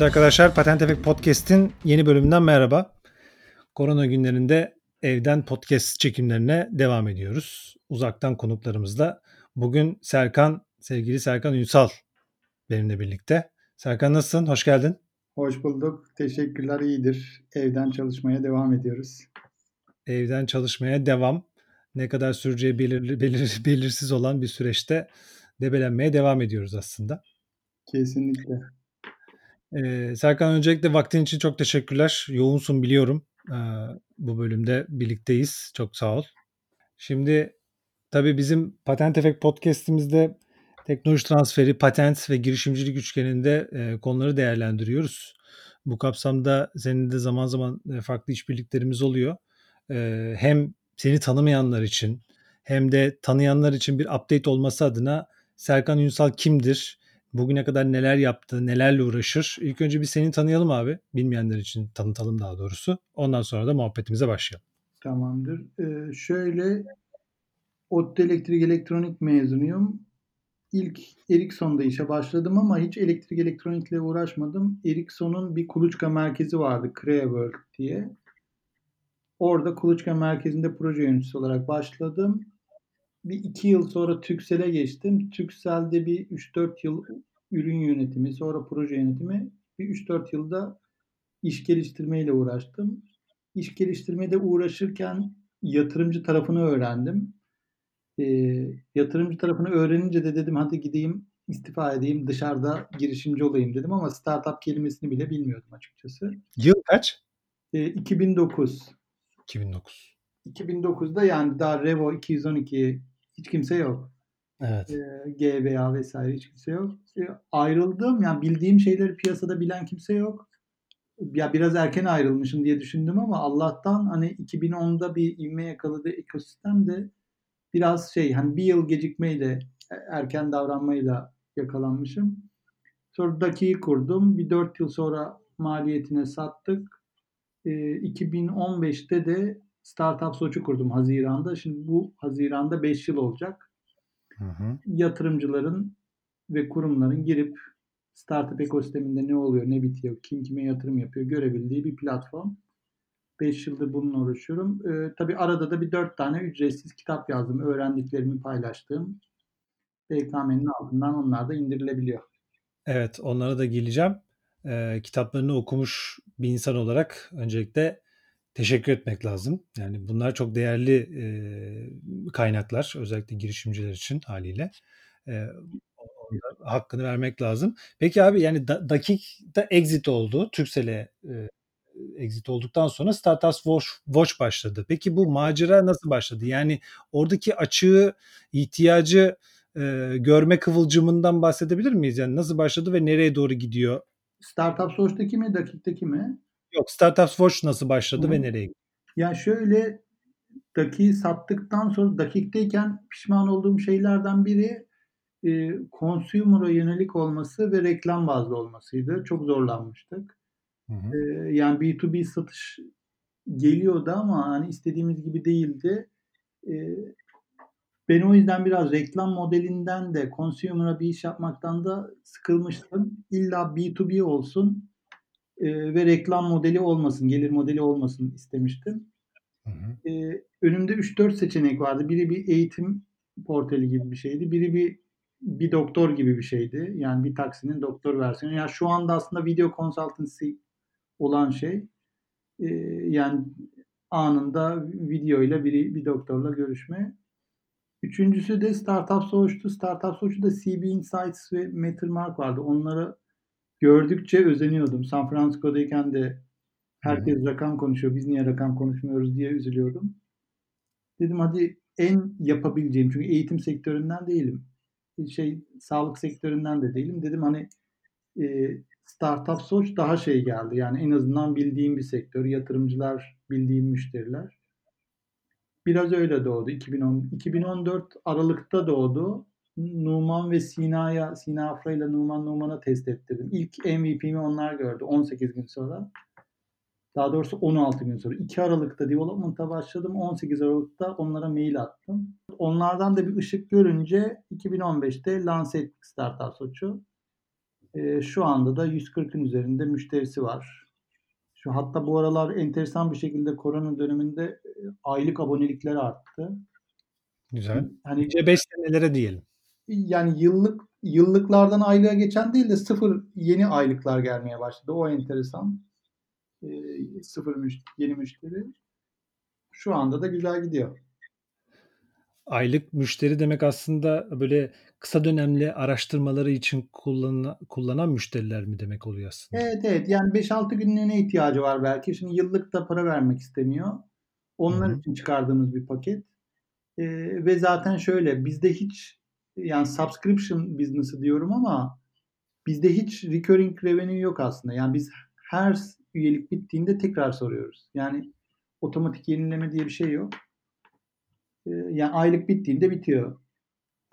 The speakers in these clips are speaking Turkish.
Evet arkadaşlar Patent Efekt Podcast'in yeni bölümünden merhaba. Korona günlerinde evden podcast çekimlerine devam ediyoruz. Uzaktan konuklarımızla. Bugün Serkan, sevgili Serkan Ünsal benimle birlikte. Serkan nasılsın? Hoş geldin. Hoş bulduk. Teşekkürler. iyidir. Evden çalışmaya devam ediyoruz. Evden çalışmaya devam. Ne kadar süreceği belir, belir, belirsiz olan bir süreçte debelenmeye devam ediyoruz aslında. Kesinlikle. Ee, Serkan öncelikle vaktin için çok teşekkürler. Yoğunsun biliyorum. Ee, bu bölümde birlikteyiz. Çok sağ ol. Şimdi tabii bizim Patent Efekt podcast'imizde teknoloji transferi, patent ve girişimcilik üçgeninde e, konuları değerlendiriyoruz. Bu kapsamda senin de zaman zaman farklı işbirliklerimiz oluyor. E, hem seni tanımayanlar için hem de tanıyanlar için bir update olması adına Serkan Ünsal kimdir? Bugüne kadar neler yaptı, nelerle uğraşır? İlk önce bir seni tanıyalım abi. Bilmeyenler için tanıtalım daha doğrusu. Ondan sonra da muhabbetimize başlayalım. Tamamdır. Ee, şöyle ODTÜ Elektrik Elektronik mezunuyum. İlk Ericsson'da işe başladım ama hiç elektrik elektronikle uğraşmadım. Ericsson'un bir kuluçka merkezi vardı, Creaworld diye. Orada kuluçka merkezinde proje yöneticisi olarak başladım bir iki yıl sonra Türksel'e geçtim. Türksel'de bir 3-4 yıl ürün yönetimi, sonra proje yönetimi, bir 3-4 yılda iş geliştirmeyle uğraştım. İş geliştirmede uğraşırken yatırımcı tarafını öğrendim. E, yatırımcı tarafını öğrenince de dedim hadi gideyim istifa edeyim dışarıda girişimci olayım dedim ama startup kelimesini bile bilmiyordum açıkçası. Yıl kaç? E, 2009. 2009. 2009'da yani daha Revo 212 hiç kimse yok. Evet. E, GBA vesaire hiç kimse yok. E, ayrıldım. Yani bildiğim şeyleri piyasada bilen kimse yok. Ya biraz erken ayrılmışım diye düşündüm ama Allah'tan hani 2010'da bir ivme yakaladı ekosistem de biraz şey hani bir yıl gecikmeyle e, erken davranmayla yakalanmışım. Sonra Daki'yi kurdum. Bir dört yıl sonra maliyetine sattık. E, 2015'te de Startup Soç'u kurdum Haziran'da. Şimdi bu Haziran'da 5 yıl olacak. Hı hı. Yatırımcıların ve kurumların girip startup ekosisteminde ne oluyor, ne bitiyor, kim kime yatırım yapıyor görebildiği bir platform. 5 yıldır bununla uğraşıyorum. Ee, tabii arada da bir 4 tane ücretsiz kitap yazdım. Öğrendiklerimi paylaştığım. BKM'nin altından onlar da indirilebiliyor. Evet onlara da geleceğim. Ee, kitaplarını okumuş bir insan olarak öncelikle teşekkür etmek lazım. Yani bunlar çok değerli e, kaynaklar özellikle girişimciler için haliyle. E, hakkını vermek lazım. Peki abi yani da, dakikta exit oldu. Türksel'e e, exit olduktan sonra Startups Watch, Watch başladı. Peki bu macera nasıl başladı? Yani oradaki açığı, ihtiyacı e, görme kıvılcımından bahsedebilir miyiz? Yani nasıl başladı ve nereye doğru gidiyor? Startups Watch'taki mi, dakikteki mi? Yok Startups Watch nasıl başladı Hı. ve nereye gitti? Ya şöyle dakiyi sattıktan sonra dakikteyken pişman olduğum şeylerden biri e, consumer'a yönelik olması ve reklam bazlı olmasıydı. Çok zorlanmıştık. Hı hı. E, yani B2B satış geliyordu ama hani istediğimiz gibi değildi. E, ben o yüzden biraz reklam modelinden de consumer'a bir iş yapmaktan da sıkılmıştım. İlla B2B olsun e, ve reklam modeli olmasın, gelir modeli olmasın istemiştim. Hı hı. E, önümde 3-4 seçenek vardı. Biri bir eğitim portali gibi bir şeydi. Biri bir bir doktor gibi bir şeydi. Yani bir taksinin doktor versiyonu. Yani şu anda aslında video consultancy olan şey e, yani anında video ile biri bir doktorla görüşme. Üçüncüsü de Startup Soğuş'tu. Startup Soğuş'ta CB Insights ve Mattermark vardı. Onları gördükçe özeniyordum. San Francisco'dayken de herkes Hı-hı. rakam konuşuyor. Biz niye rakam konuşmuyoruz diye üzülüyordum. Dedim hadi en yapabileceğim çünkü eğitim sektöründen değilim. Şey sağlık sektöründen de değilim. Dedim hani e, startup soç daha şey geldi. Yani en azından bildiğim bir sektör, yatırımcılar, bildiğim müşteriler. Biraz öyle doğdu. 2010 2014 Aralık'ta doğdu. Numan ve Sina'ya, Sina Afra ile Numan Numan'a test ettirdim. İlk MVP'mi onlar gördü 18 gün sonra. Daha doğrusu 16 gün sonra. 2 Aralık'ta development'a başladım. 18 Aralık'ta onlara mail attım. Onlardan da bir ışık görünce 2015'te lanse ettik Startup Soç'u. Eee, şu anda da 140'ın üzerinde müşterisi var. Şu hatta bu aralar enteresan bir şekilde korona döneminde, eee, aylık abonelikler arttı. Güzel. Hani Nice 5 senelere diyelim. Yani yıllık yıllıklardan aylığa geçen değil de sıfır yeni aylıklar gelmeye başladı. O enteresan. Eee, sıfır müş yeni müşteri. Şu anda da güzel gidiyor. Aylık müşteri demek aslında böyle kısa dönemli araştırmaları için kullana kullanan müşteriler mi demek oluyor aslında? Evet, evet. Yani 5-6 günlüğüne ihtiyacı var belki. Şimdi yıllık da para vermek istemiyor. Onlar hı. için çıkardığımız bir paket. Eee, ve zaten şöyle bizde hiç yani subscription business'ı diyorum ama bizde hiç recurring revenue yok aslında. Yani biz her üyelik bittiğinde tekrar soruyoruz. Yani otomatik yenileme diye bir şey yok. Eee, yani aylık bittiğinde bitiyor.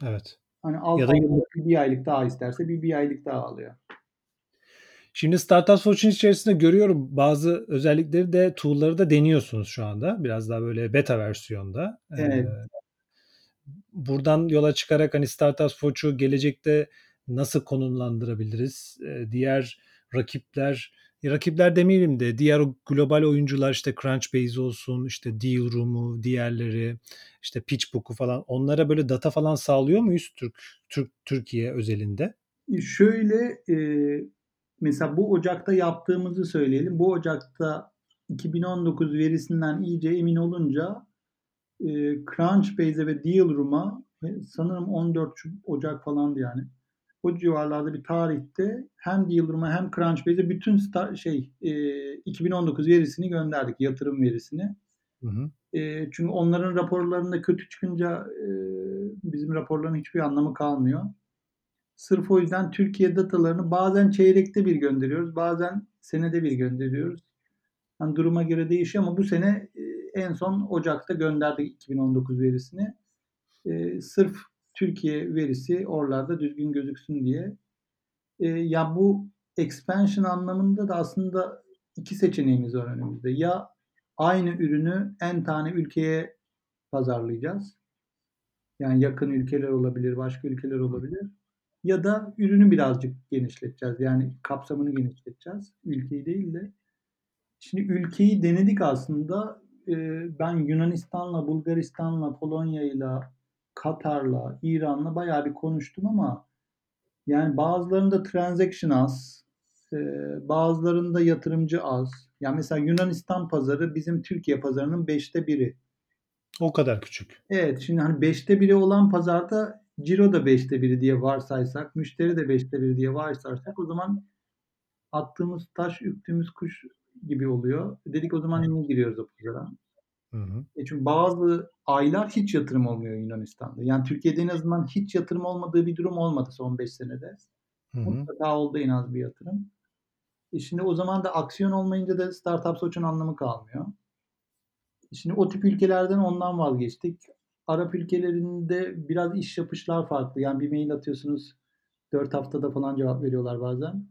Evet. Hani alt Ya da bir aylık daha isterse bir, bir aylık daha alıyor. Şimdi Startup Watch'un içerisinde görüyorum bazı özellikleri de tool'ları da deniyorsunuz şu anda. Biraz daha böyle beta versiyonda. Eee, Evet. Buradan yola çıkarak hani Startup Watch'u gelecekte nasıl konumlandırabiliriz? Diğer rakipler, rakipler demeyelim de diğer global oyuncular işte Crunchbase olsun, işte Dealroom'u, diğerleri, işte PitchBook'u falan onlara böyle data falan sağlıyor muyuz Türk Türk Türkiye özelinde? E, şöyle, eee, mesela bu ocakta yaptığımızı söyleyelim. Bu ocakta 2019 verisinden iyice emin olunca, eee, Crunchbase'e ve Dealroom'a ve sanırım 14 Şub Ocak falandı yani. O civarlarda bir tarihte hem Dealroom'a hem Crunchbase'e bütün sta şey, eee, 2019 verisini gönderdik, yatırım verisini. Hı hı. Eee, çünkü onların raporlarında kötü çıkınca, eee, bizim raporların hiçbir anlamı kalmıyor. Sırf o yüzden Türkiye datalarını bazen çeyrekte bir gönderiyoruz, bazen senede bir gönderiyoruz. Hani duruma göre değişiyor ama bu sene, eee, en son ocakta gönderdik 2019 verisini. Eee, sırf Türkiye verisi oralarda düzgün gözüksün diye. Eee, ya bu expansion anlamında da aslında 2 seçeneğimiz var önümüzde. Ya aynı ürünü n tane ülkeye pazarlayacağız. Yani yakın ülkeler olabilir, başka ülkeler olabilir. Ya da ürünü birazcık genişleteceğiz. Yani kapsamını genişleteceğiz. Ülkeyi değil de. Şimdi ülkeyi denedik aslında. Eee, ben Yunanistan'la, Bulgaristan'la, Polonya'yla, Katar'la, İran'la bayağı bir konuştum ama yani bazılarında transaction az, eee, bazılarında yatırımcı az. Yani mesela Yunanistan pazarı bizim Türkiye pazarının 5'te 1'i. O kadar küçük. Evet, şimdi hani 5'te 1'i olan pazarda ciro da 5'te 1'i diye varsaysak, müşteri de 5'te 1'i diye varsayarsak o zaman attığımız taş ürktüğümüz kuş gibi oluyor. Dedik o zaman niye giriyoruz o pazara? Hı hı. E çünkü bazı aylar hiç yatırım olmuyor Yunanistan'da. Yani Türkiye'de en azından hiç yatırım olmadığı bir durum olmadı son 5 senede. Hı hı. Mutlaka oldu en az bir yatırım. E şimdi o zaman da aksiyon olmayınca da Startup Watch'un anlamı kalmıyor. Şimdi o tip ülkelerden ondan vazgeçtik. Arap ülkelerinde biraz iş yapışlar farklı. Yani bir mail atıyorsunuz 4 haftada falan cevap veriyorlar bazen.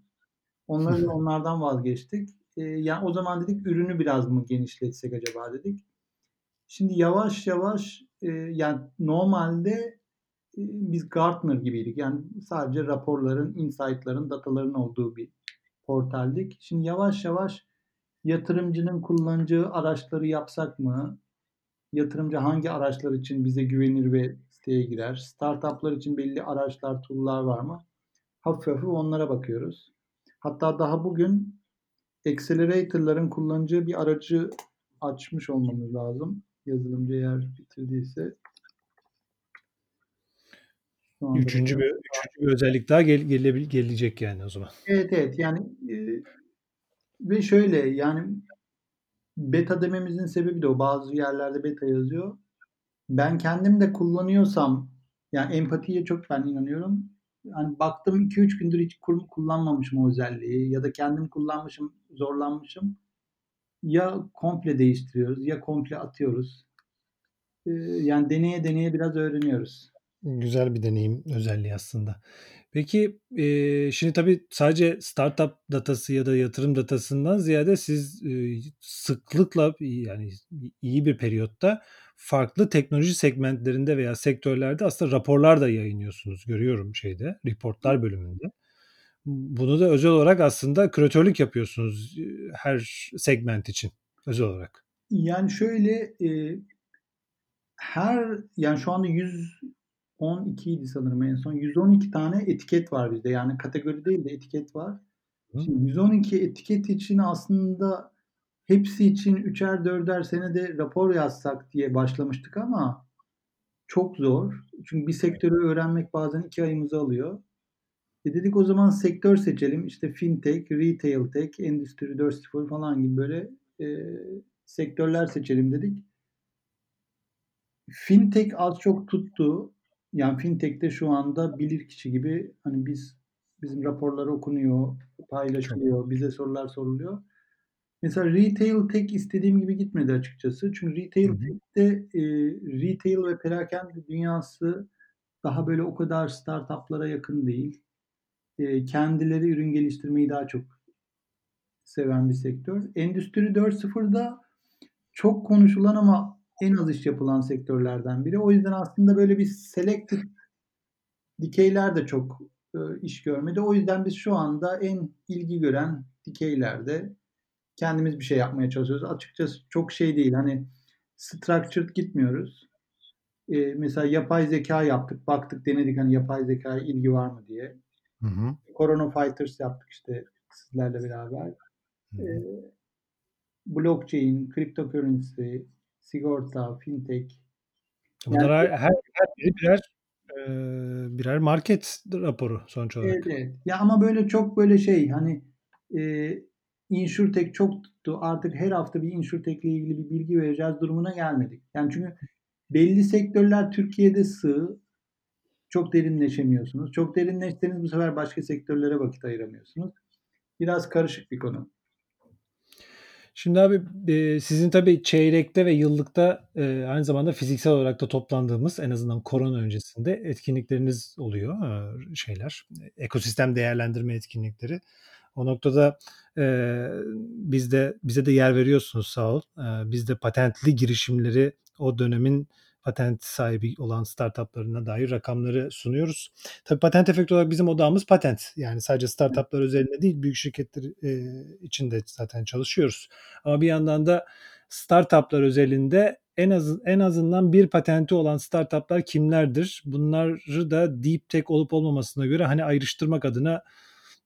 Onları onlardan vazgeçtik. Yani o zaman dedik ürünü biraz mı genişletsek acaba dedik. Şimdi yavaş yavaş, eee, yani normalde, eee, biz Gartner gibiydik. Yani sadece raporların, insight'ların, dataların olduğu bir portaldik. Şimdi yavaş yavaş yatırımcının kullanacağı araçları yapsak mı? Yatırımcı hangi araçlar için bize güvenir ve siteye girer? Startup'lar için belli araçlar, tool'lar var mı? Hafif hafif onlara bakıyoruz. Hatta daha bugün accelerator'ların kullanacağı bir aracı açmış olmamız lazım. Yazılımcı eğer bitirdiyse. Üçüncü bir, üçüncü bir özellik daha gel, gele, gelecek yani o zaman. Evet evet yani e, ve şöyle yani beta dememizin sebebi de o. Bazı yerlerde beta yazıyor. Ben kendim de kullanıyorsam yani empatiye çok ben inanıyorum. Yani baktım 2-3 gündür hiç kullanmamışım o özelliği ya da kendim kullanmışım, zorlanmışım. Ya komple değiştiriyoruz ya komple atıyoruz. Ee, yani deneye deneye biraz öğreniyoruz. Güzel bir deneyim özelliği aslında. Peki e, şimdi tabii sadece startup datası ya da yatırım datasından ziyade siz e, sıklıkla yani iyi bir periyotta farklı teknoloji segmentlerinde veya sektörlerde aslında raporlar da yayınlıyorsunuz. Görüyorum şeyde, reportlar bölümünde. Bunu da özel olarak aslında küratörlük yapıyorsunuz her segment için özel olarak. Yani şöyle e, her yani şu anda 112 idi sanırım en son. 112 tane etiket var bizde. Yani kategori değil de etiket var. Hı. Şimdi 112 etiket için aslında hepsi için üçer dörder senede rapor yazsak diye başlamıştık ama çok zor. Çünkü bir sektörü öğrenmek bazen iki ayımızı alıyor. E dedik o zaman sektör seçelim. İşte fintech, retail tech, endüstri 4.0 falan gibi böyle e, sektörler seçelim dedik. Fintech az çok tuttu. Yani fintech'te şu anda bilir kişi gibi hani biz bizim raporlar okunuyor, paylaşılıyor, bize sorular soruluyor. Mesela retail tech istediğim gibi gitmedi açıkçası. Çünkü retail tech'te e, retail ve perakende dünyası daha böyle o kadar startuplara yakın değil. E, kendileri ürün geliştirmeyi daha çok seven bir sektör. Endüstri 4.0'da çok konuşulan ama en az iş yapılan sektörlerden biri. O yüzden aslında böyle bir selected dikeyler de çok e, iş görmedi. O yüzden biz şu anda en ilgi gören dikeylerde kendimiz bir şey yapmaya çalışıyoruz. Açıkçası çok şey değil. Hani structured gitmiyoruz. E, mesela yapay zeka yaptık. Baktık denedik hani yapay zekaya ilgi var mı diye. Hı hı. Corona Fighters yaptık işte sizlerle beraber. Hı hı. E, blockchain, cryptocurrency, sigorta, fintech. Bunlar yani, her, her biri birer e, birer market raporu sonuç olarak. Evet. Ya ama böyle çok böyle şey hani e, InsurTech çok tuttu. Artık her hafta bir InsurTech ile ilgili bir bilgi vereceğiz durumuna gelmedik. Yani çünkü belli sektörler Türkiye'de sığ. Çok derinleşemiyorsunuz. Çok derinleştiğiniz bu sefer başka sektörlere vakit ayıramıyorsunuz. Biraz karışık bir konu. Şimdi abi e, sizin tabii çeyrekte ve yıllıkta e, aynı zamanda fiziksel olarak da toplandığımız en azından korona öncesinde etkinlikleriniz oluyor e, şeyler. Ekosistem değerlendirme etkinlikleri. O noktada e, biz de bize de yer veriyorsunuz sağ ol. E, biz de patentli girişimleri o dönemin patent sahibi olan startuplarına dair rakamları sunuyoruz. Tabii patent efekt olarak bizim odağımız patent. Yani sadece startuplar özelinde değil büyük şirketler e, için de zaten çalışıyoruz. Ama bir yandan da startuplar özelinde en az en azından bir patenti olan startuplar kimlerdir? Bunları da deep tech olup olmamasına göre hani ayrıştırmak adına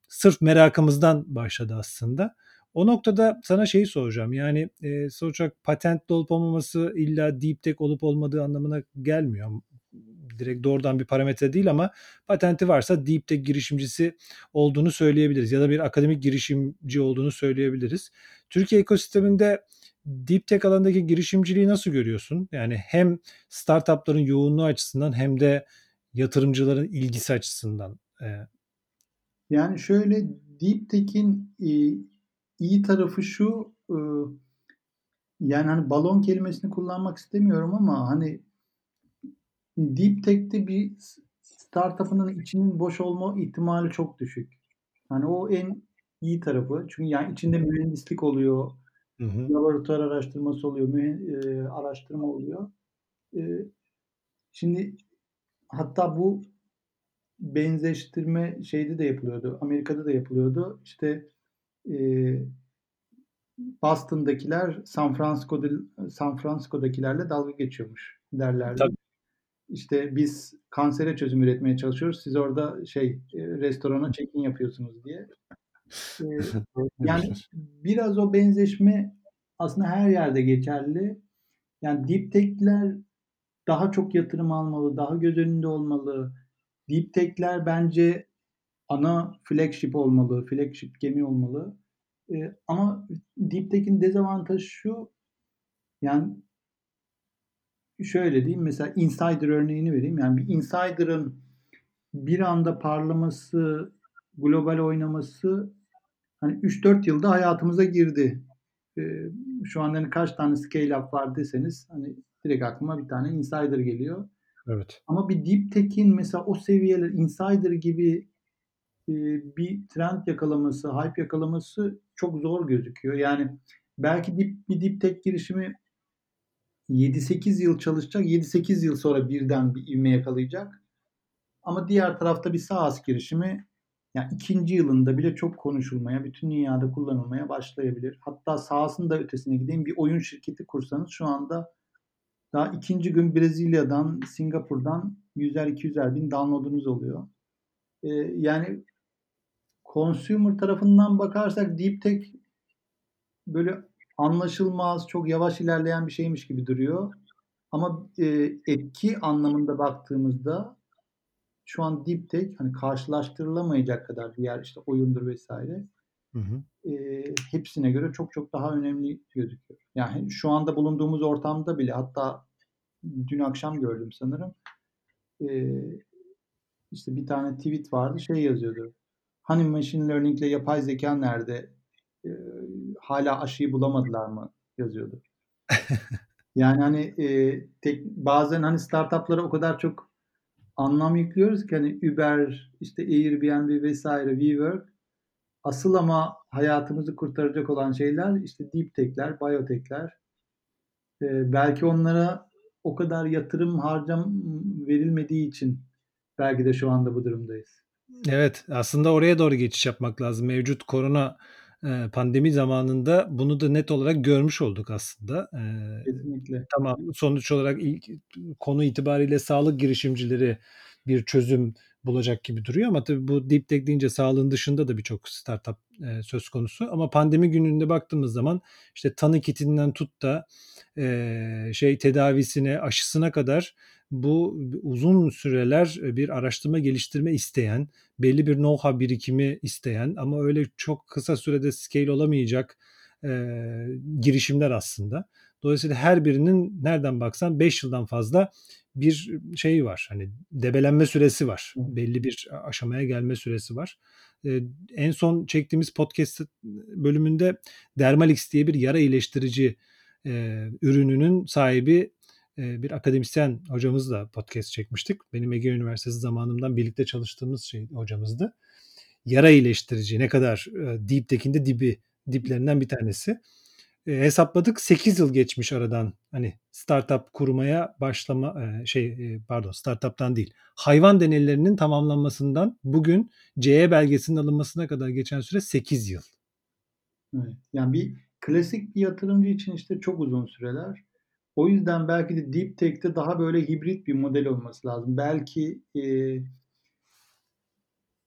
sırf merakımızdan başladı aslında. O noktada sana şeyi soracağım. Yani e, sonuç olarak patentli olup olmaması illa deep tech olup olmadığı anlamına gelmiyor. Direkt doğrudan bir parametre değil ama patenti varsa deep tech girişimcisi olduğunu söyleyebiliriz. Ya da bir akademik girişimci olduğunu söyleyebiliriz. Türkiye ekosisteminde deep tech alanındaki girişimciliği nasıl görüyorsun? Yani hem startupların yoğunluğu açısından hem de yatırımcıların ilgisi açısından. Yani şöyle deep tech'in iyi tarafı şu e, yani hani balon kelimesini kullanmak istemiyorum ama hani deep tech'te bir startup'ının içinin boş olma ihtimali çok düşük. Hani o en iyi tarafı. Çünkü yani içinde mühendislik oluyor. Hı hı. Laboratuvar araştırması oluyor. Mühe, e, araştırma oluyor. E, şimdi hatta bu benzeştirme şeyde de yapılıyordu. Amerika'da da yapılıyordu. İşte e, Boston'dakiler San Francisco'da San Francisco'dakilerle dalga geçiyormuş derlerdi. Tabii. İşte biz kansere çözüm üretmeye çalışıyoruz. Siz orada şey e, restorana check-in yapıyorsunuz diye. Ee, yani biraz o benzeşme aslında her yerde geçerli. Yani deep tech'ler daha çok yatırım almalı, daha göz önünde olmalı. Deep tech'ler bence ana flagship olmalı, flagship gemi olmalı. E, ama Deep Tech'in dezavantajı şu yani şöyle diyeyim mesela insider örneğini vereyim. Yani bir insider'ın bir anda parlaması, global oynaması hani 3-4 yılda hayatımıza girdi. Ee, şu anda hani kaç tane scale up var deseniz hani direkt aklıma bir tane insider geliyor. Evet. Ama bir deep tech'in mesela o seviyeler insider gibi e, bir trend yakalaması, hype yakalaması çok zor gözüküyor. Yani belki dip, bir deep tech girişimi 7-8 yıl çalışacak, 7-8 yıl sonra birden bir ivme yakalayacak. Ama diğer tarafta bir SaaS girişimi yani ikinci yılında bile çok konuşulmaya, bütün dünyada kullanılmaya başlayabilir. Hatta sahasında ötesine gideyim bir oyun şirketi kursanız şu anda daha ikinci gün Brezilya'dan, Singapur'dan 100'er 200'er bin download'unuz oluyor. Ee, yani consumer tarafından bakarsak Deep Tech böyle anlaşılmaz, çok yavaş ilerleyen bir şeymiş gibi duruyor. Ama e, etki anlamında baktığımızda şu an Deep Tech hani karşılaştırılamayacak kadar diğer işte oyundur vesaire Hı hı. e, hepsine göre çok çok daha önemli gözüküyor. Yani şu anda bulunduğumuz ortamda bile hatta dün akşam gördüm sanırım e, işte bir tane tweet vardı şey yazıyordu. Hani machine learning ile yapay zeka nerede? E, hala aşıyı bulamadılar mı? yazıyordu. Yani hani e, tek, bazen hani startuplara o kadar çok anlam yüklüyoruz ki hani Uber, işte Airbnb vesaire, WeWork asıl ama hayatımızı kurtaracak olan şeyler işte deep tech'ler, biotech'ler. E, belki onlara o kadar yatırım harcam verilmediği için belki de şu anda bu durumdayız. Evet, aslında oraya doğru geçiş yapmak lazım. Mevcut korona pandemi zamanında bunu da net olarak görmüş olduk aslında. Kesinlikle. Tamam, sonuç olarak ilk konu itibariyle sağlık girişimcileri bir çözüm bulacak gibi duruyor ama tabii bu deep tech deyince sağlığın dışında da birçok startup e, söz konusu. Ama pandemi gününde baktığımız zaman işte tanı kitinden tut da e, şey tedavisine, aşısına kadar bu uzun süreler bir araştırma geliştirme isteyen, belli bir know-how birikimi isteyen ama öyle çok kısa sürede scale olamayacak e, girişimler aslında. Dolayısıyla her birinin nereden baksan 5 yıldan fazla bir şeyi var. Hani debelenme süresi var. Belli bir aşamaya gelme süresi var. Ee, en son çektiğimiz podcast bölümünde Dermalix diye bir yara iyileştirici e, ürününün sahibi e, bir akademisyen hocamızla podcast çekmiştik. Benim Ege Üniversitesi zamanımdan birlikte çalıştığımız şey hocamızdı. Yara iyileştirici ne kadar deep tech'inde dibi diplerinden bir tanesi e, hesapladık 8 yıl geçmiş aradan hani startup kurmaya başlama e, şey e, pardon startuptan değil hayvan deneylerinin tamamlanmasından bugün CE belgesinin alınmasına kadar geçen süre 8 yıl. Evet. Yani bir klasik bir yatırımcı için işte çok uzun süreler. O yüzden belki de Deep Tech'te daha böyle hibrit bir model olması lazım. Belki e,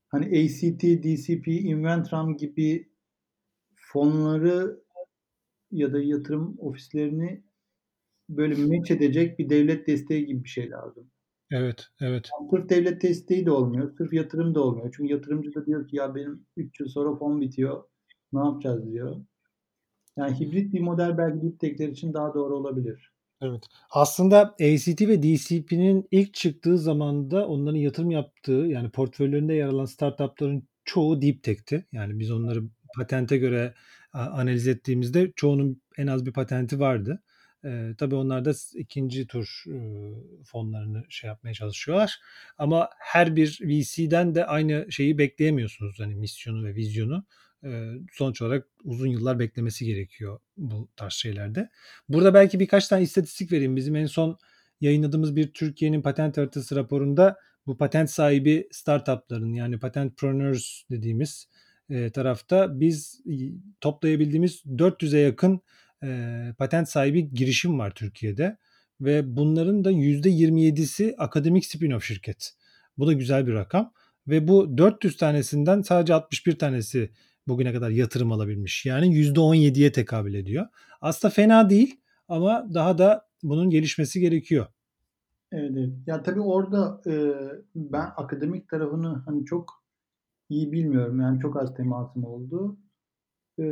hani ACT, DCP, Inventram gibi fonları ya da yatırım ofislerini böyle meç edecek bir devlet desteği gibi bir şey lazım. Evet, evet. Sırf devlet desteği de olmuyor, sırf yatırım da olmuyor. Çünkü yatırımcı da diyor ki ya benim 3 yıl sonra fon bitiyor, ne yapacağız diyor. Yani hibrit bir model belki Deeptek'ler için daha doğru olabilir. Evet. Aslında ACT ve DCP'nin ilk çıktığı zamanda onların yatırım yaptığı yani portföylerinde yer alan startupların çoğu Deep Tech'ti. Yani biz onları patente göre analiz ettiğimizde çoğunun en az bir patenti vardı. E, tabii onlar da ikinci tur e, fonlarını şey yapmaya çalışıyorlar. Ama her bir VC'den de aynı şeyi bekleyemiyorsunuz. Hani misyonu ve vizyonu. Sonuç olarak uzun yıllar beklemesi gerekiyor bu tarz şeylerde. Burada belki birkaç tane istatistik vereyim. Bizim en son yayınladığımız bir Türkiye'nin patent haritası raporunda bu patent sahibi startupların yani patentpreneurs dediğimiz tarafta biz toplayabildiğimiz 400'e yakın patent sahibi girişim var Türkiye'de ve bunların da %27'si akademik spin-off şirket. Bu da güzel bir rakam ve bu 400 tanesinden sadece 61 tanesi bugüne kadar yatırım alabilmiş. Yani %17'ye tekabül ediyor. Aslında fena değil ama daha da bunun gelişmesi gerekiyor. Evet. Ya tabii orada e, ben akademik tarafını hani çok iyi bilmiyorum. Yani çok az temasım oldu. E,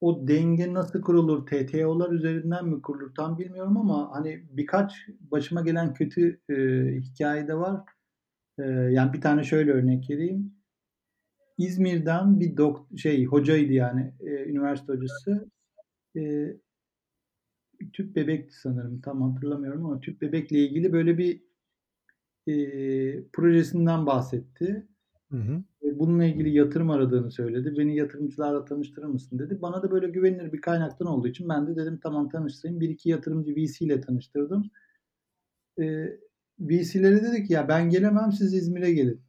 o denge nasıl kurulur? TTO'lar üzerinden mi kurulur? Tam bilmiyorum ama hani birkaç başıma gelen kötü e, hikaye de var. E, yani bir tane şöyle örnek vereyim. İzmir'den bir dok şey hocaydı yani e, üniversite hocası. E, tüp bebekti sanırım. Tam hatırlamıyorum ama tüp bebekle ilgili böyle bir e, projesinden bahsetti. Hı hı. Bununla ilgili yatırım aradığını söyledi. Beni yatırımcılarla tanıştırır mısın dedi. Bana da böyle güvenilir bir kaynaktan olduğu için ben de dedim tamam tanıştırayım. Bir iki yatırımcı VC ile tanıştırdım. E, VC'lere dedi ki ya ben gelemem siz İzmir'e gelin.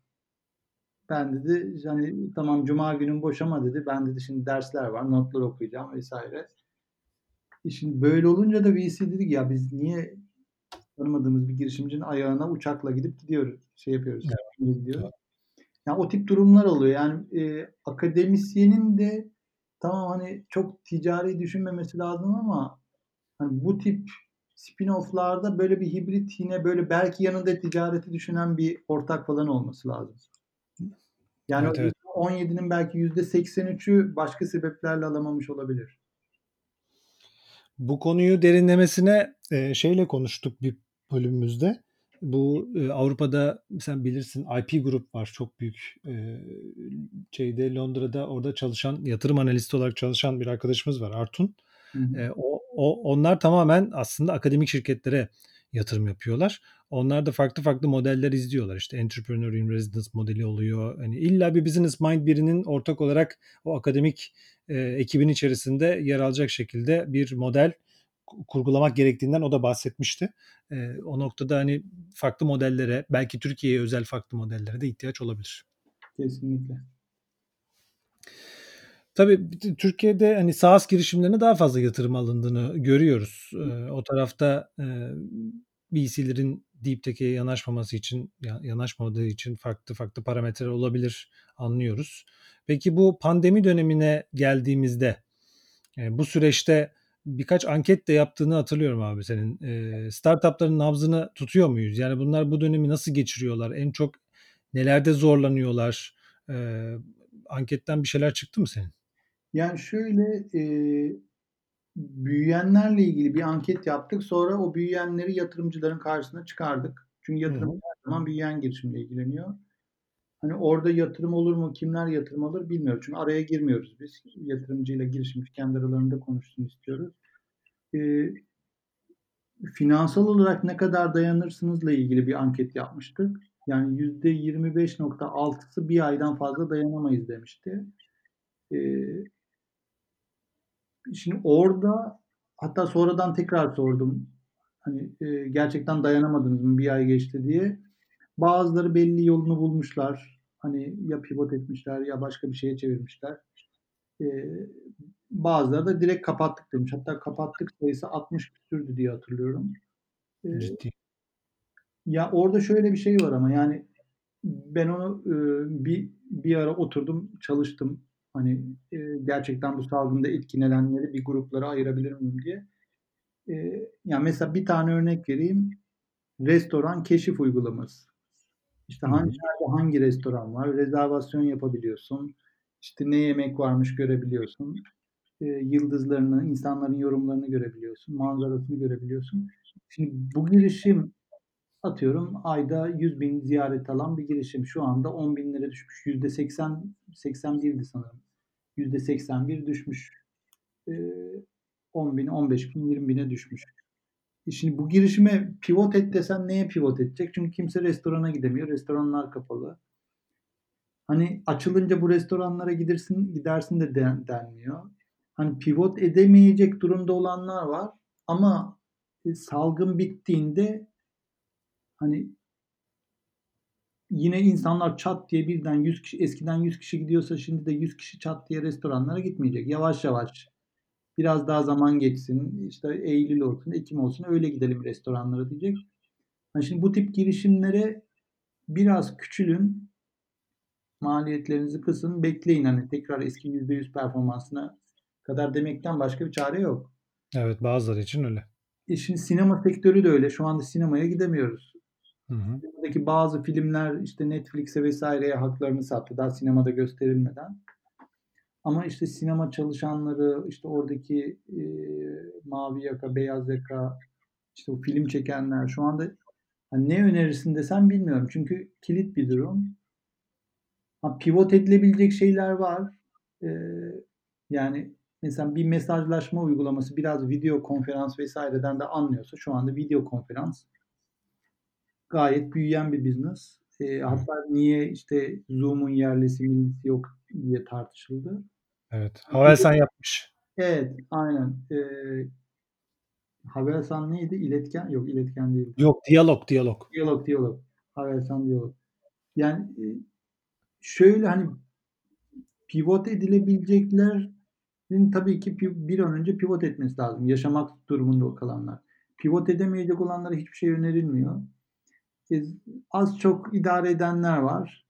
Ben dedi hani tamam cuma günün boş ama dedi ben dedi şimdi dersler var, notlar okuyacağım vesaire. E şimdi böyle olunca da VC dedik ya biz niye tanımadığımız bir girişimcinin ayağına uçakla gidip gidiyoruz, şey yapıyoruz, Evet. gidiyoruz. Yani o tip durumlar oluyor. Yani e, akademisyenin de tamam hani çok ticari düşünmemesi lazım ama hani bu tip spin-off'larda böyle bir hibrit yine böyle belki yanında ticareti düşünen bir ortak falan olması lazım. Yani Evet, evet. 17'nin belki %83'ü başka sebeplerle alamamış olabilir. Bu konuyu derinlemesine e, şeyle konuştuk bir bölümümüzde. Bu e, Avrupa'da sen bilirsin IP Group var çok büyük e, şeyde Londra'da orada çalışan yatırım analisti olarak çalışan bir arkadaşımız var Artun. Hı hı. E, o, o onlar tamamen aslında akademik şirketlere yatırım yapıyorlar. Onlar da farklı farklı modeller izliyorlar. İşte entrepreneur in residence modeli oluyor. Hani illa bir business mind birinin ortak olarak o akademik e, ekibin içerisinde yer alacak şekilde bir model kurgulamak gerektiğinden o da bahsetmişti. E, o noktada hani farklı modellere, belki Türkiye'ye özel farklı modellere de ihtiyaç olabilir. Kesinlikle. Tabii Türkiye'de hani SaaS girişimlerine daha fazla yatırım alındığını görüyoruz. E, o tarafta e, VC'lerin Deep Tech'e yanaşmaması için, yanaşmadığı için farklı farklı parametreler olabilir anlıyoruz. Peki bu pandemi dönemine geldiğimizde e, bu süreçte birkaç anket de yaptığını hatırlıyorum abi senin. E, startupların nabzını tutuyor muyuz? Yani bunlar bu dönemi nasıl geçiriyorlar? En çok nelerde zorlanıyorlar? E, anketten bir şeyler çıktı mı senin? Yani şöyle büyüyenlerle ilgili bir anket yaptık. Sonra o büyüyenleri yatırımcıların karşısına çıkardık. Çünkü yatırım her zaman büyüyen girişimle ilgileniyor. Hani orada yatırım olur mu, kimler yatırım alır bilmiyoruz. Çünkü araya girmiyoruz biz. Yatırımcıyla girişimci kendi aralarında konuşsun istiyoruz. E, finansal olarak ne kadar dayanırsınızla ilgili bir anket yapmıştık. Yani %25.6'sı bir aydan fazla dayanamayız demişti. E, şimdi orada hatta sonradan tekrar sordum. Hani e, gerçekten dayanamadınız mı bir ay geçti diye. Bazıları belli yolunu bulmuşlar. Hani ya pivot etmişler ya başka bir şeye çevirmişler. E, bazıları da direkt kapattık demiş. Hatta kapattık sayısı 60 küsürdü diye hatırlıyorum. E, Ciddi. Ya orada şöyle bir şey var ama yani ben onu e, bir bir ara oturdum çalıştım. Hani e, gerçekten bu salgında etkilenenleri bir gruplara ayırabilir miyim diye. E, yani mesela bir tane örnek vereyim. Restoran keşif uygulaması. İşte hangi yerde hangi restoran var, rezervasyon yapabiliyorsun. İşte ne yemek varmış görebiliyorsun. E, yıldızlarını, insanların yorumlarını görebiliyorsun. Manzarasını görebiliyorsun. Şimdi bu girişim atıyorum ayda 100 bin ziyaret alan bir girişim. Şu anda 10 binlere düşmüş. Yüzde 80, 81'di sanırım. Yüzde 81 düşmüş. E, 10 bin, 15 bin, 20 bine düşmüş. Şimdi bu girişime pivot et desen neye pivot edecek? Çünkü kimse restorana gidemiyor. Restoranlar kapalı. Hani açılınca bu restoranlara gidersin gidersin de den, denmiyor. Hani pivot edemeyecek durumda olanlar var ama e, salgın bittiğinde hani yine insanlar çat diye birden 100 kişi eskiden 100 kişi gidiyorsa şimdi de 100 kişi çat diye restoranlara gitmeyecek. Yavaş yavaş biraz daha zaman geçsin işte Eylül olsun Ekim olsun öyle gidelim restoranlara diyecek. Yani şimdi bu tip girişimlere biraz küçülün maliyetlerinizi kısın bekleyin hani tekrar eski %100 performansına kadar demekten başka bir çare yok. Evet bazıları için öyle. E şimdi sinema sektörü de öyle. Şu anda sinemaya gidemiyoruz. Hı hı. Buradaki bazı filmler işte Netflix'e vesaireye haklarını sattı daha sinemada gösterilmeden. Ama işte sinema çalışanları, işte oradaki e, mavi yaka, beyaz yaka, işte o film çekenler şu anda hani ne önerirsin desem bilmiyorum. Çünkü kilit bir durum. Ha, pivot edilebilecek şeyler var. Ee, yani mesela bir mesajlaşma uygulaması biraz video konferans vesaireden de anlıyorsa şu anda video konferans gayet büyüyen bir business. E, hatta niye işte Zoom'un yerlisi millisi yok diye tartışıldı. Evet. Havelsan yapmış. Evet, aynen. E, Havelsan neydi? İletken? Yok, iletken değil. Yok, diyalog, diyalog. Diyalog, diyalog. Havelsan diyalog. Yani e, Şöyle, hani pivot edilebileceklerin tabii ki bir an önce pivot etmesi lazım, yaşamak durumunda kalanlar. Pivot edemeyecek olanlara hiçbir şey önerilmiyor. Az çok idare edenler var.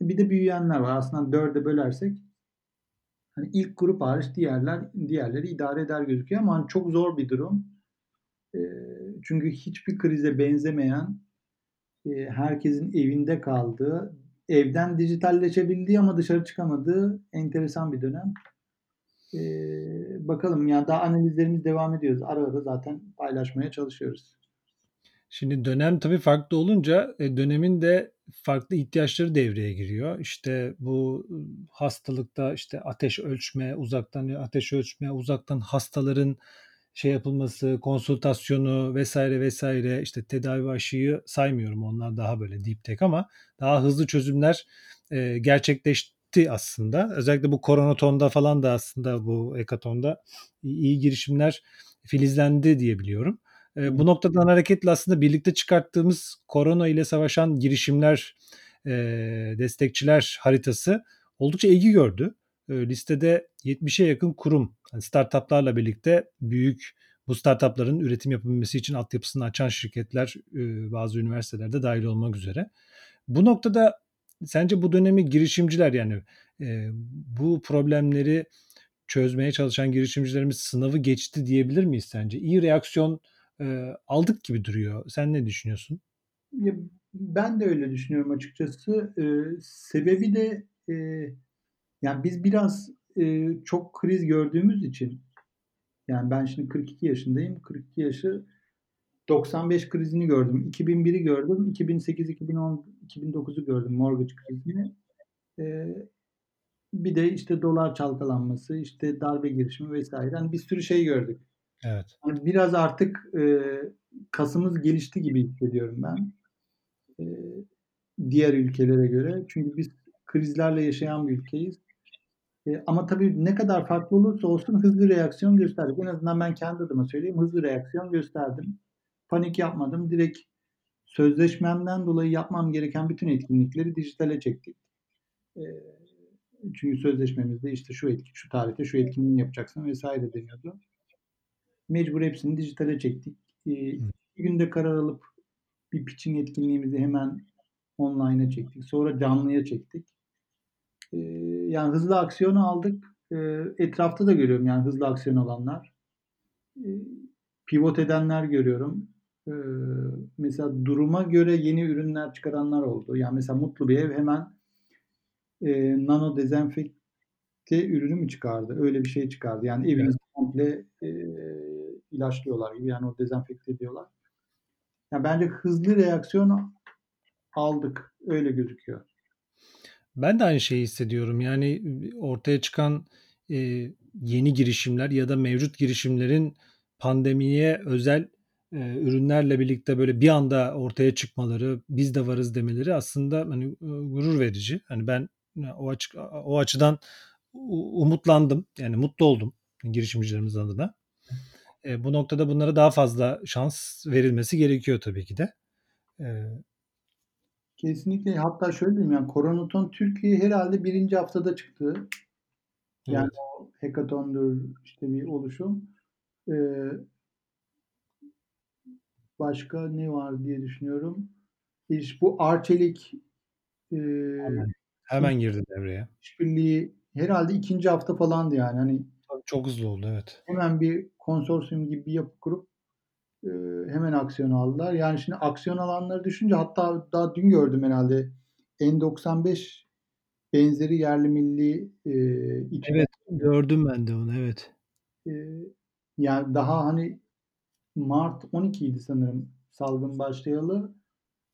Bir de büyüyenler var. Aslında 4'e bölersek hani ilk grup hariç diğerler diğerleri idare eder gözüküyor ama hani çok zor bir durum. Çünkü hiçbir krize benzemeyen, herkesin evinde kaldığı, evden dijitalleşebildiği ama dışarı çıkamadığı enteresan bir dönem. Eee, bakalım ya daha analizlerimiz devam ediyoruz. Ara ara zaten paylaşmaya çalışıyoruz. Şimdi dönem tabii farklı olunca e, dönemin de farklı ihtiyaçları devreye giriyor. İşte bu ıı, hastalıkta işte ateş ölçme, uzaktan ateş ölçme, uzaktan hastaların şey yapılması, konsültasyonu vesaire vesaire işte tedavi aşıyı saymıyorum onlar daha böyle deep tech ama daha hızlı çözümler e, gerçekleşti aslında. Özellikle bu koronatonda falan da aslında bu ekatonda iyi girişimler filizlendi diye biliyorum. E, bu noktadan hareketle aslında birlikte çıkarttığımız korona ile savaşan girişimler, e, destekçiler haritası oldukça ilgi gördü. E, listede 70'e yakın kurum, yani startuplarla birlikte büyük bu startupların üretim yapabilmesi için altyapısını açan şirketler, e, bazı üniversitelerde dahil olmak üzere. Bu noktada sence bu dönemi girişimciler yani e, bu problemleri çözmeye çalışan girişimcilerimiz sınavı geçti diyebilir miyiz sence? İyi reaksiyon aldık gibi duruyor. Sen ne düşünüyorsun? Ben de öyle düşünüyorum açıkçası. Sebebi de yani biz biraz çok kriz gördüğümüz için yani ben şimdi 42 yaşındayım. 42 yaşı 95 krizini gördüm. 2001'i gördüm. 2008, 2010, 2009'u gördüm mortgage krizini. Bir de işte dolar çalkalanması, işte darbe girişimi vesaire. Hani bir sürü şey gördük. Evet. Hani biraz artık eee, kasımız gelişti gibi hissediyorum ben. Eee, diğer ülkelere göre. Çünkü biz krizlerle yaşayan bir ülkeyiz. Eee, ama tabii ne kadar farklı olursa olsun hızlı reaksiyon gösterdik. En azından ben kendi adıma söyleyeyim, hızlı reaksiyon gösterdim. Panik yapmadım. Direkt sözleşmemden dolayı yapmam gereken bütün etkinlikleri dijitale çektik. Eee, çünkü sözleşmemizde işte şu etki, şu tarihte şu etkinliği yapacaksın vesaire deniyordu. Mecbur hepsini dijitale çektik. Eee, bir günde karar alıp bir pitching etkinliğimizi hemen online'a çektik. Sonra canlıya çektik. Eee, yani hızlı aksiyon aldık. Eee, etrafta da görüyorum yani hızlı aksiyon alanlar. Eee, pivot edenler görüyorum. Eee, mesela duruma göre yeni ürünler çıkaranlar oldu. Yani mesela Mutlu bir ev hemen eee, nano dezenfekte ürünü mü çıkardı? Öyle bir şey çıkardı. Yani evinizi komple eee, ilaçlıyorlar gibi yani o dezenfekte ediyorlar. Yani bence hızlı reaksiyon aldık. Öyle gözüküyor. Ben de aynı şeyi hissediyorum. Yani ortaya çıkan e, yeni girişimler ya da mevcut girişimlerin pandemiye özel e, ürünlerle birlikte böyle bir anda ortaya çıkmaları, biz de varız demeleri aslında hani e, gurur verici. Hani ben o açı, o açıdan umutlandım. Yani mutlu oldum girişimcilerimiz adına. E, bu noktada bunlara daha fazla şans verilmesi gerekiyor tabii ki de. E, Kesinlikle. Hatta şöyle diyeyim yani Koronaton Türkiye herhalde birinci haftada çıktı. Yani evet. o hackathon'dur işte bir oluşum. Ee, başka ne var diye düşünüyorum. İşte bu Arçelik e, hemen, hemen girdi devreye. İşbirliği herhalde ikinci hafta falandı yani. Hani çok hızlı oldu evet. Hemen bir konsorsiyum gibi bir yapı kurup e, hemen aksiyon aldılar. Yani şimdi aksiyon alanları düşünce hatta daha dün gördüm herhalde N95 benzeri yerli milli e, Evet gördüm ben de onu evet. E, yani daha hani Mart 12 idi sanırım salgın başlayalı.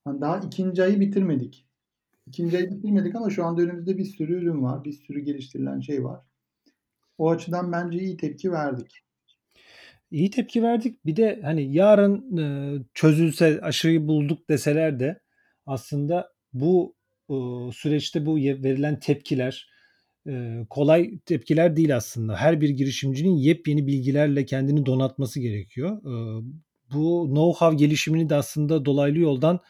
Hani daha ikinci ayı bitirmedik. İkinci ayı bitirmedik ama şu anda önümüzde bir sürü ürün var. Bir sürü geliştirilen şey var. O açıdan bence iyi tepki verdik. İyi tepki verdik. Bir de hani yarın e, çözülse aşıyı bulduk deseler de aslında bu e, süreçte bu verilen tepkiler e, kolay tepkiler değil aslında. Her bir girişimcinin yepyeni bilgilerle kendini donatması gerekiyor. E, bu know-how gelişimini de aslında dolaylı yoldan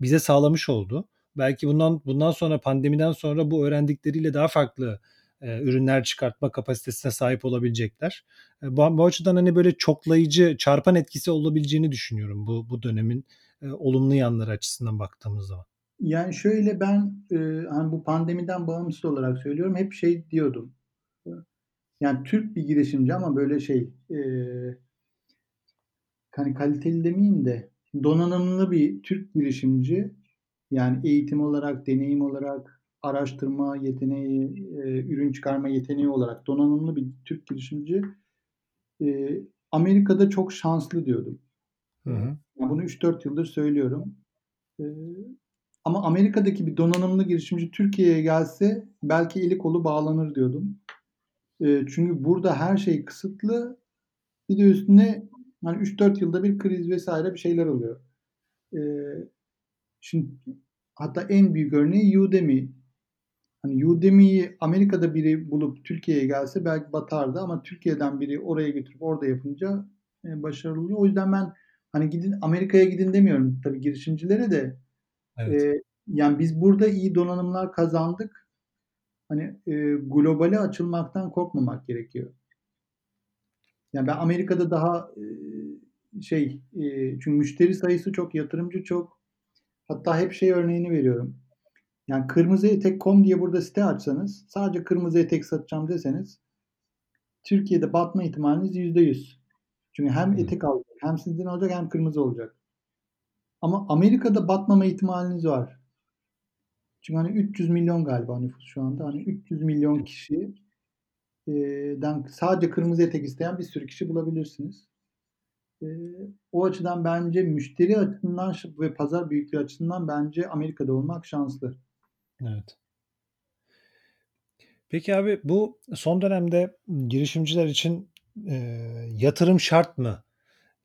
bize sağlamış oldu. Belki bundan bundan sonra pandemiden sonra bu öğrendikleriyle daha farklı e, ürünler çıkartma kapasitesine sahip olabilecekler. E, bu, bu açıdan hani böyle çoklayıcı, çarpan etkisi olabileceğini düşünüyorum bu bu dönemin e, olumlu yanları açısından baktığımız zaman. Yani şöyle ben e, hani bu pandemiden bağımsız olarak söylüyorum hep şey diyordum. Yani Türk bir girişimci ama böyle şey e, hani kaliteli demeyeyim de donanımlı bir Türk girişimci yani eğitim olarak, deneyim olarak, araştırma yeteneği, e, ürün çıkarma yeteneği olarak donanımlı bir Türk girişimci e, Amerika'da çok şanslı diyordum. Hı hı. Bunu 3-4 yıldır söylüyorum. E, ama Amerika'daki bir donanımlı girişimci Türkiye'ye gelse belki eli kolu bağlanır diyordum. E, çünkü burada her şey kısıtlı. Bir de üstüne hani 3-4 yılda bir kriz vesaire bir şeyler oluyor. E, şimdi hatta en büyük örneği Udemy. Hani Udemy'yi Amerika'da biri bulup Türkiye'ye gelse belki batardı ama Türkiye'den biri oraya götürüp orada yapınca e, başarılı oluyor. O yüzden ben hani gidin Amerika'ya gidin demiyorum tabii girişimcilere de. Evet. E, yani biz burada iyi donanımlar kazandık. Hani e, globale açılmaktan korkmamak gerekiyor. Yani ben Amerika'da daha e, şey e, çünkü müşteri sayısı çok, yatırımcı çok. Hatta hep şey örneğini veriyorum. Yani kırmızı etek.com diye burada site açsanız sadece kırmızı etek satacağım deseniz Türkiye'de batma ihtimaliniz yüzde yüz. Çünkü hem etek alacak, hem sizden alacak hem kırmızı olacak. Ama Amerika'da batmama ihtimaliniz var. Çünkü hani 300 milyon galiba nüfus şu anda. Hani 300 milyon kişiden sadece kırmızı etek isteyen bir sürü kişi bulabilirsiniz. O açıdan bence müşteri açısından ve pazar büyüklüğü açısından bence Amerika'da olmak şanslı. Evet. Peki abi bu son dönemde girişimciler için e, yatırım şart mı?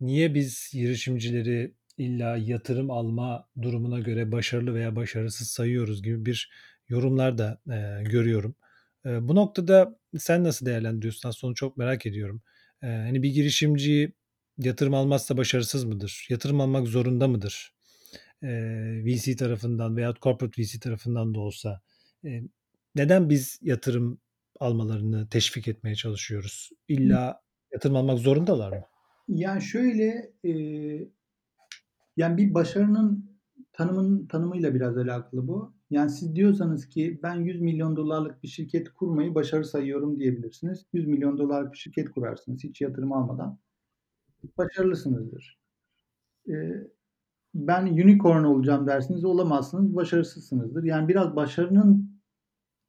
Niye biz girişimcileri illa yatırım alma durumuna göre başarılı veya başarısız sayıyoruz gibi bir yorumlar da e, görüyorum. E, bu noktada sen nasıl değerlendiriyorsun? Aslında çok merak ediyorum. E, hani bir girişimci yatırım almazsa başarısız mıdır? Yatırım almak zorunda mıdır? E, VC tarafından veya corporate VC tarafından da olsa. E, neden biz yatırım almalarını teşvik etmeye çalışıyoruz? İlla yatırım almak zorundalar mı? Yani şöyle e, yani bir başarının tanımın tanımıyla biraz alakalı bu. Yani siz diyorsanız ki ben 100 milyon dolarlık bir şirket kurmayı başarı sayıyorum diyebilirsiniz. 100 milyon dolarlık bir şirket kurarsınız hiç yatırım almadan. Başarılısınızdır. Ee, ben unicorn olacağım dersiniz olamazsınız başarısızsınızdır. Yani biraz başarının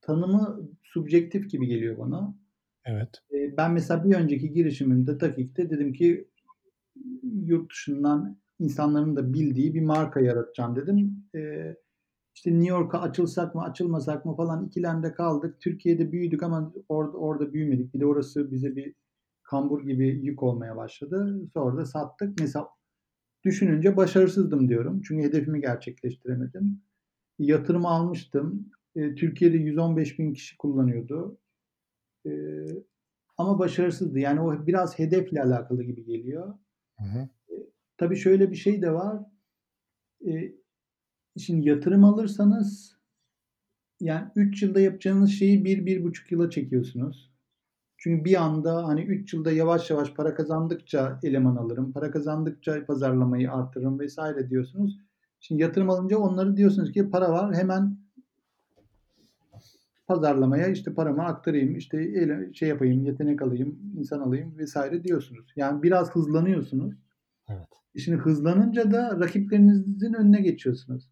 tanımı subjektif gibi geliyor bana. Evet. Ee, ben mesela bir önceki girişimimde dakikte dedim ki yurt dışından insanların da bildiği bir marka yaratacağım dedim. Ee, işte New York'a açılsak mı açılmasak mı falan ikilemde kaldık. Türkiye'de büyüdük ama orada orada büyümedik. Bir de orası bize bir kambur gibi yük olmaya başladı. Sonra da sattık. Mesela düşününce başarısızdım diyorum. Çünkü hedefimi gerçekleştiremedim. Yatırım almıştım. E, Türkiye'de 115 bin kişi kullanıyordu. E, ama başarısızdı. Yani o biraz hedefle alakalı gibi geliyor. Hı hı. E, tabii şöyle bir şey de var. E, şimdi yatırım alırsanız yani 3 yılda yapacağınız şeyi 1-1,5 yıla çekiyorsunuz. Çünkü bir anda hani 3 yılda yavaş yavaş para kazandıkça eleman alırım, para kazandıkça pazarlamayı artırırım vesaire diyorsunuz. Şimdi yatırım alınca onları diyorsunuz ki para var hemen pazarlamaya işte paramı aktarayım, işte şey yapayım, yetenek alayım, insan alayım vesaire diyorsunuz. Yani biraz hızlanıyorsunuz. Evet. Şimdi hızlanınca da rakiplerinizin önüne geçiyorsunuz.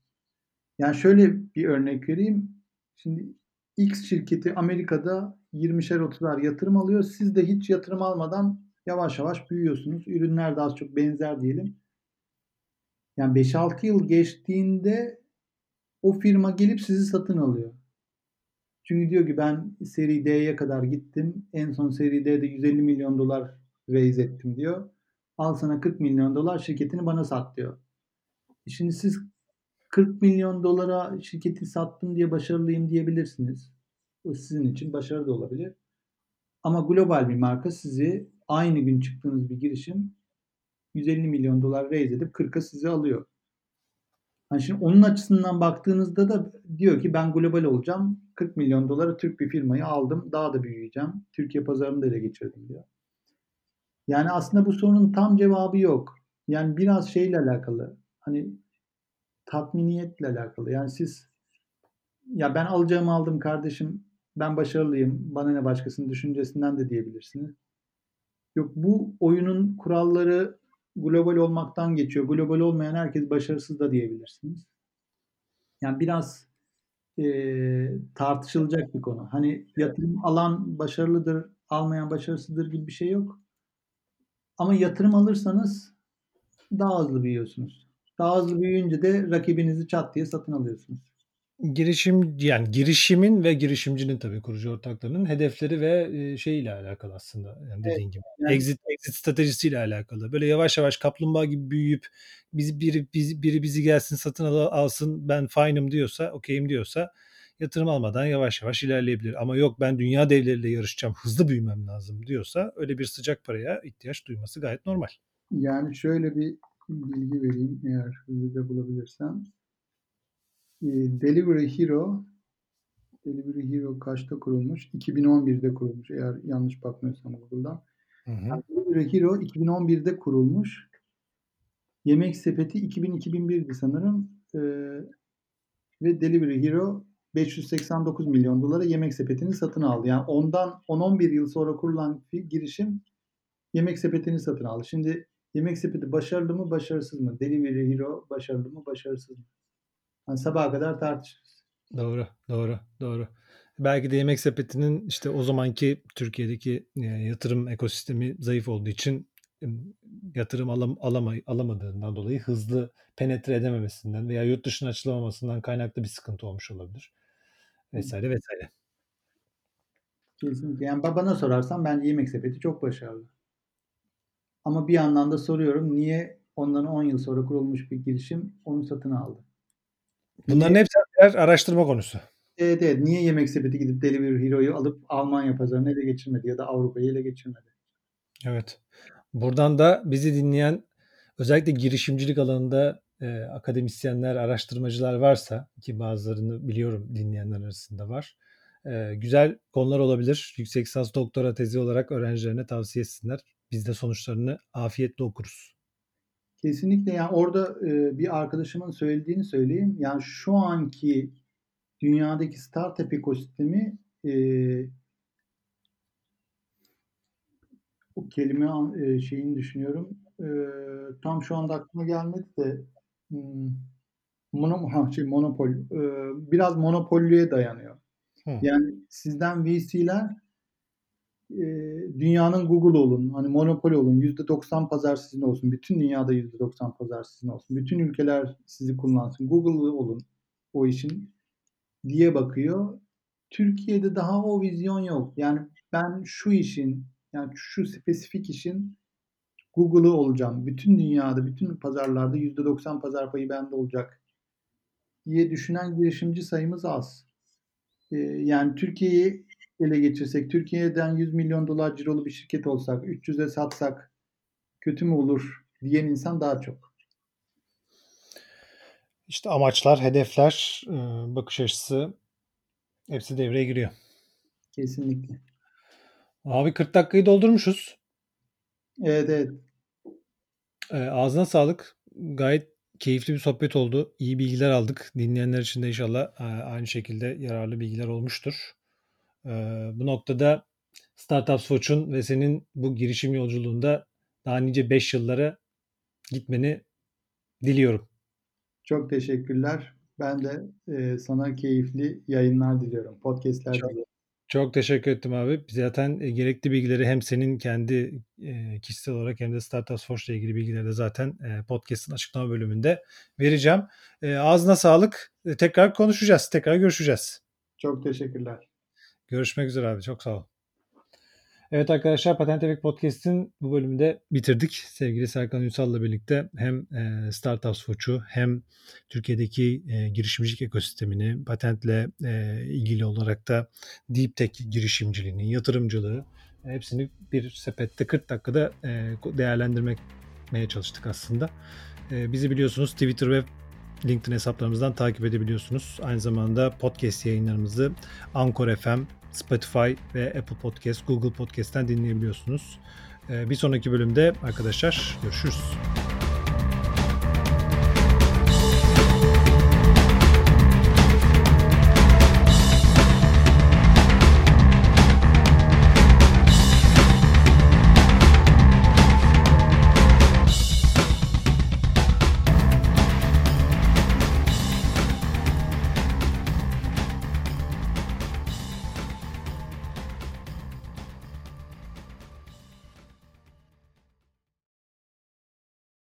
Yani şöyle bir örnek vereyim. Şimdi X şirketi Amerika'da 20'şer 30'ar yatırım alıyor. Siz de hiç yatırım almadan yavaş yavaş büyüyorsunuz. Ürünler de az çok benzer diyelim. Yani 5-6 yıl geçtiğinde o firma gelip sizi satın alıyor. Çünkü diyor ki ben seri D'ye kadar gittim. En son seri D'de 150 milyon dolar raise ettim diyor. Al sana 40 milyon dolar şirketini bana sat diyor. Şimdi siz 40 milyon dolara şirketi sattım diye başarılıyım diyebilirsiniz. Bu sizin için başarı da olabilir. Ama global bir marka sizi aynı gün çıktığınız bir girişim 150 milyon dolar raise edip 40'a sizi alıyor. Hani şimdi onun açısından baktığınızda da diyor ki ben global olacağım. 40 milyon dolara Türk bir firmayı aldım. Daha da büyüyeceğim. Türkiye pazarını da ele geçirdim diyor. Yani aslında bu sorunun tam cevabı yok. Yani biraz şeyle alakalı. Hani tatminiyetle alakalı. Yani siz ya ben alacağımı aldım kardeşim. Ben başarılıyım. Bana ne başkasının düşüncesinden de diyebilirsiniz. Yok bu oyunun kuralları global olmaktan geçiyor. Global olmayan herkes başarısız da diyebilirsiniz. Yani biraz e, tartışılacak bir konu. Hani yatırım alan başarılıdır, almayan başarısızdır gibi bir şey yok. Ama yatırım alırsanız daha hızlı büyüyorsunuz. Daha hızlı büyüyünce de rakibinizi çat diye satın alıyorsunuz. Girişim yani girişimin ve girişimcinin tabii kurucu ortaklarının hedefleri ve e, şeyle alakalı aslında. Yani dediğin Evet, gibi. yani- Exit exit stratejisiyle alakalı. Böyle yavaş yavaş kaplumbağa gibi büyüyüp biz biri biz, biri bizi gelsin satın al, alsın ben fine'ım diyorsa, okeyim diyorsa yatırım almadan yavaş yavaş ilerleyebilir. Ama yok ben dünya devleriyle yarışacağım, hızlı büyümem lazım diyorsa öyle bir sıcak paraya ihtiyaç duyması gayet normal. Yani şöyle bir bilgi vereyim eğer hızlıca bulabilirsem. Ee, Delivery Hero Delivery Hero kaçta kurulmuş? 2011'de kurulmuş eğer yanlış bakmıyorsam Google'dan. Hı hı. Delivery Hero 2011'de kurulmuş. Yemek Sepeti 2000-2001'di sanırım. Ee, ve Delivery Hero 589 milyon dolara Yemek Sepeti'ni satın aldı. Yani ondan 10-11 yıl sonra kurulan bir girişim Yemek Sepeti'ni satın aldı. Şimdi Yemek Sepeti başarılı mı, başarısız mı? Delivery Hero başarılı mı, başarısız mı? Yani sabaha kadar tartışırız. Doğru, doğru, doğru. Belki de Yemek Sepeti'nin işte o zamanki Türkiye'deki yatırım ekosistemi zayıf olduğu için yatırım alam, alamay, alamadığından dolayı hızlı penetre edememesinden veya yurt dışına açılamamasından kaynaklı bir sıkıntı olmuş olabilir. Vesaire vesaire. Kesinlikle. Yani bana sorarsan bence Yemek Sepeti çok başarılı. Ama bir yandan da soruyorum niye ondan 10 yıl sonra kurulmuş bir girişim onu satın aldı? Bunların hepsi birer araştırma konusu. Evet evet. Niye Yemek Sepeti gidip Delivery Hero'yu alıp Almanya pazarını ele geçirmedi ya da Avrupa'yı ele geçirmedi? Evet. Buradan da bizi dinleyen özellikle girişimcilik alanında e, akademisyenler, araştırmacılar varsa ki bazılarını biliyorum dinleyenler arasında var. E, güzel konular olabilir. Yüksek lisans doktora tezi olarak öğrencilerine tavsiye etsinler. Biz de sonuçlarını afiyetle okuruz. Kesinlikle yani orada e, bir arkadaşımın söylediğini söyleyeyim. Yani şu anki dünyadaki startup ekosistemi e, o kelime e, şeyini düşünüyorum. E, tam şu anda aklıma gelmedi de hmm, mono, şey, monopol. E, biraz monopollüye dayanıyor. Hı. Yani sizden VC'ler e, dünyanın Google olun, hani monopol olun, %90 pazar sizin olsun, bütün dünyada %90 pazar sizin olsun, bütün ülkeler sizi kullansın, Google olun o işin diye bakıyor. Türkiye'de daha o vizyon yok. Yani ben şu işin, yani şu spesifik işin Google'ı olacağım. Bütün dünyada, bütün pazarlarda %90 pazar payı bende olacak diye düşünen girişimci sayımız az. Ee, yani Türkiye'yi ele geçirsek, Türkiye'den 100 milyon dolar cirolu bir şirket olsak, 300'e satsak kötü mü olur diyen insan daha çok. İşte amaçlar, hedefler, e, bakış açısı hepsi devreye giriyor. Kesinlikle. Abi 40 dakikayı doldurmuşuz. Evet evet. E, ağzına sağlık. Gayet keyifli bir sohbet oldu. İyi bilgiler aldık. Dinleyenler için de inşallah e, aynı şekilde yararlı bilgiler olmuştur. Bu noktada Startups Watch'un ve senin bu girişim yolculuğunda daha nice 5 yıllara gitmeni diliyorum. Çok teşekkürler. Ben de e, sana keyifli yayınlar diliyorum. Podcast'ler Çok- diliyorum. Çok teşekkür ettim abi. Zaten e, gerekli bilgileri hem senin kendi e, kişisel olarak hem de Startups Force ile ilgili bilgileri de zaten e, podcast'ın açıklama bölümünde vereceğim. E, ağzına sağlık. E, tekrar konuşacağız. Tekrar görüşeceğiz. Çok teşekkürler. Görüşmek üzere abi. Çok sağ ol. Evet arkadaşlar Patent Efekt Podcast'in bu bölümünde bitirdik. Sevgili Serkan Ünsal'la birlikte hem e, Startups Watch'u hem Türkiye'deki e, girişimcilik ekosistemini, patentle e, ilgili olarak da Deep Tech girişimciliğini, yatırımcılığı hepsini bir sepette 40 dakikada değerlendirmeye çalıştık aslında. Bizi biliyorsunuz Twitter ve LinkedIn hesaplarımızdan takip edebiliyorsunuz. Aynı zamanda podcast yayınlarımızı Anchor FM, Spotify ve Apple Podcast, Google Podcast'ten dinleyebiliyorsunuz. Bir sonraki bölümde arkadaşlar görüşürüz.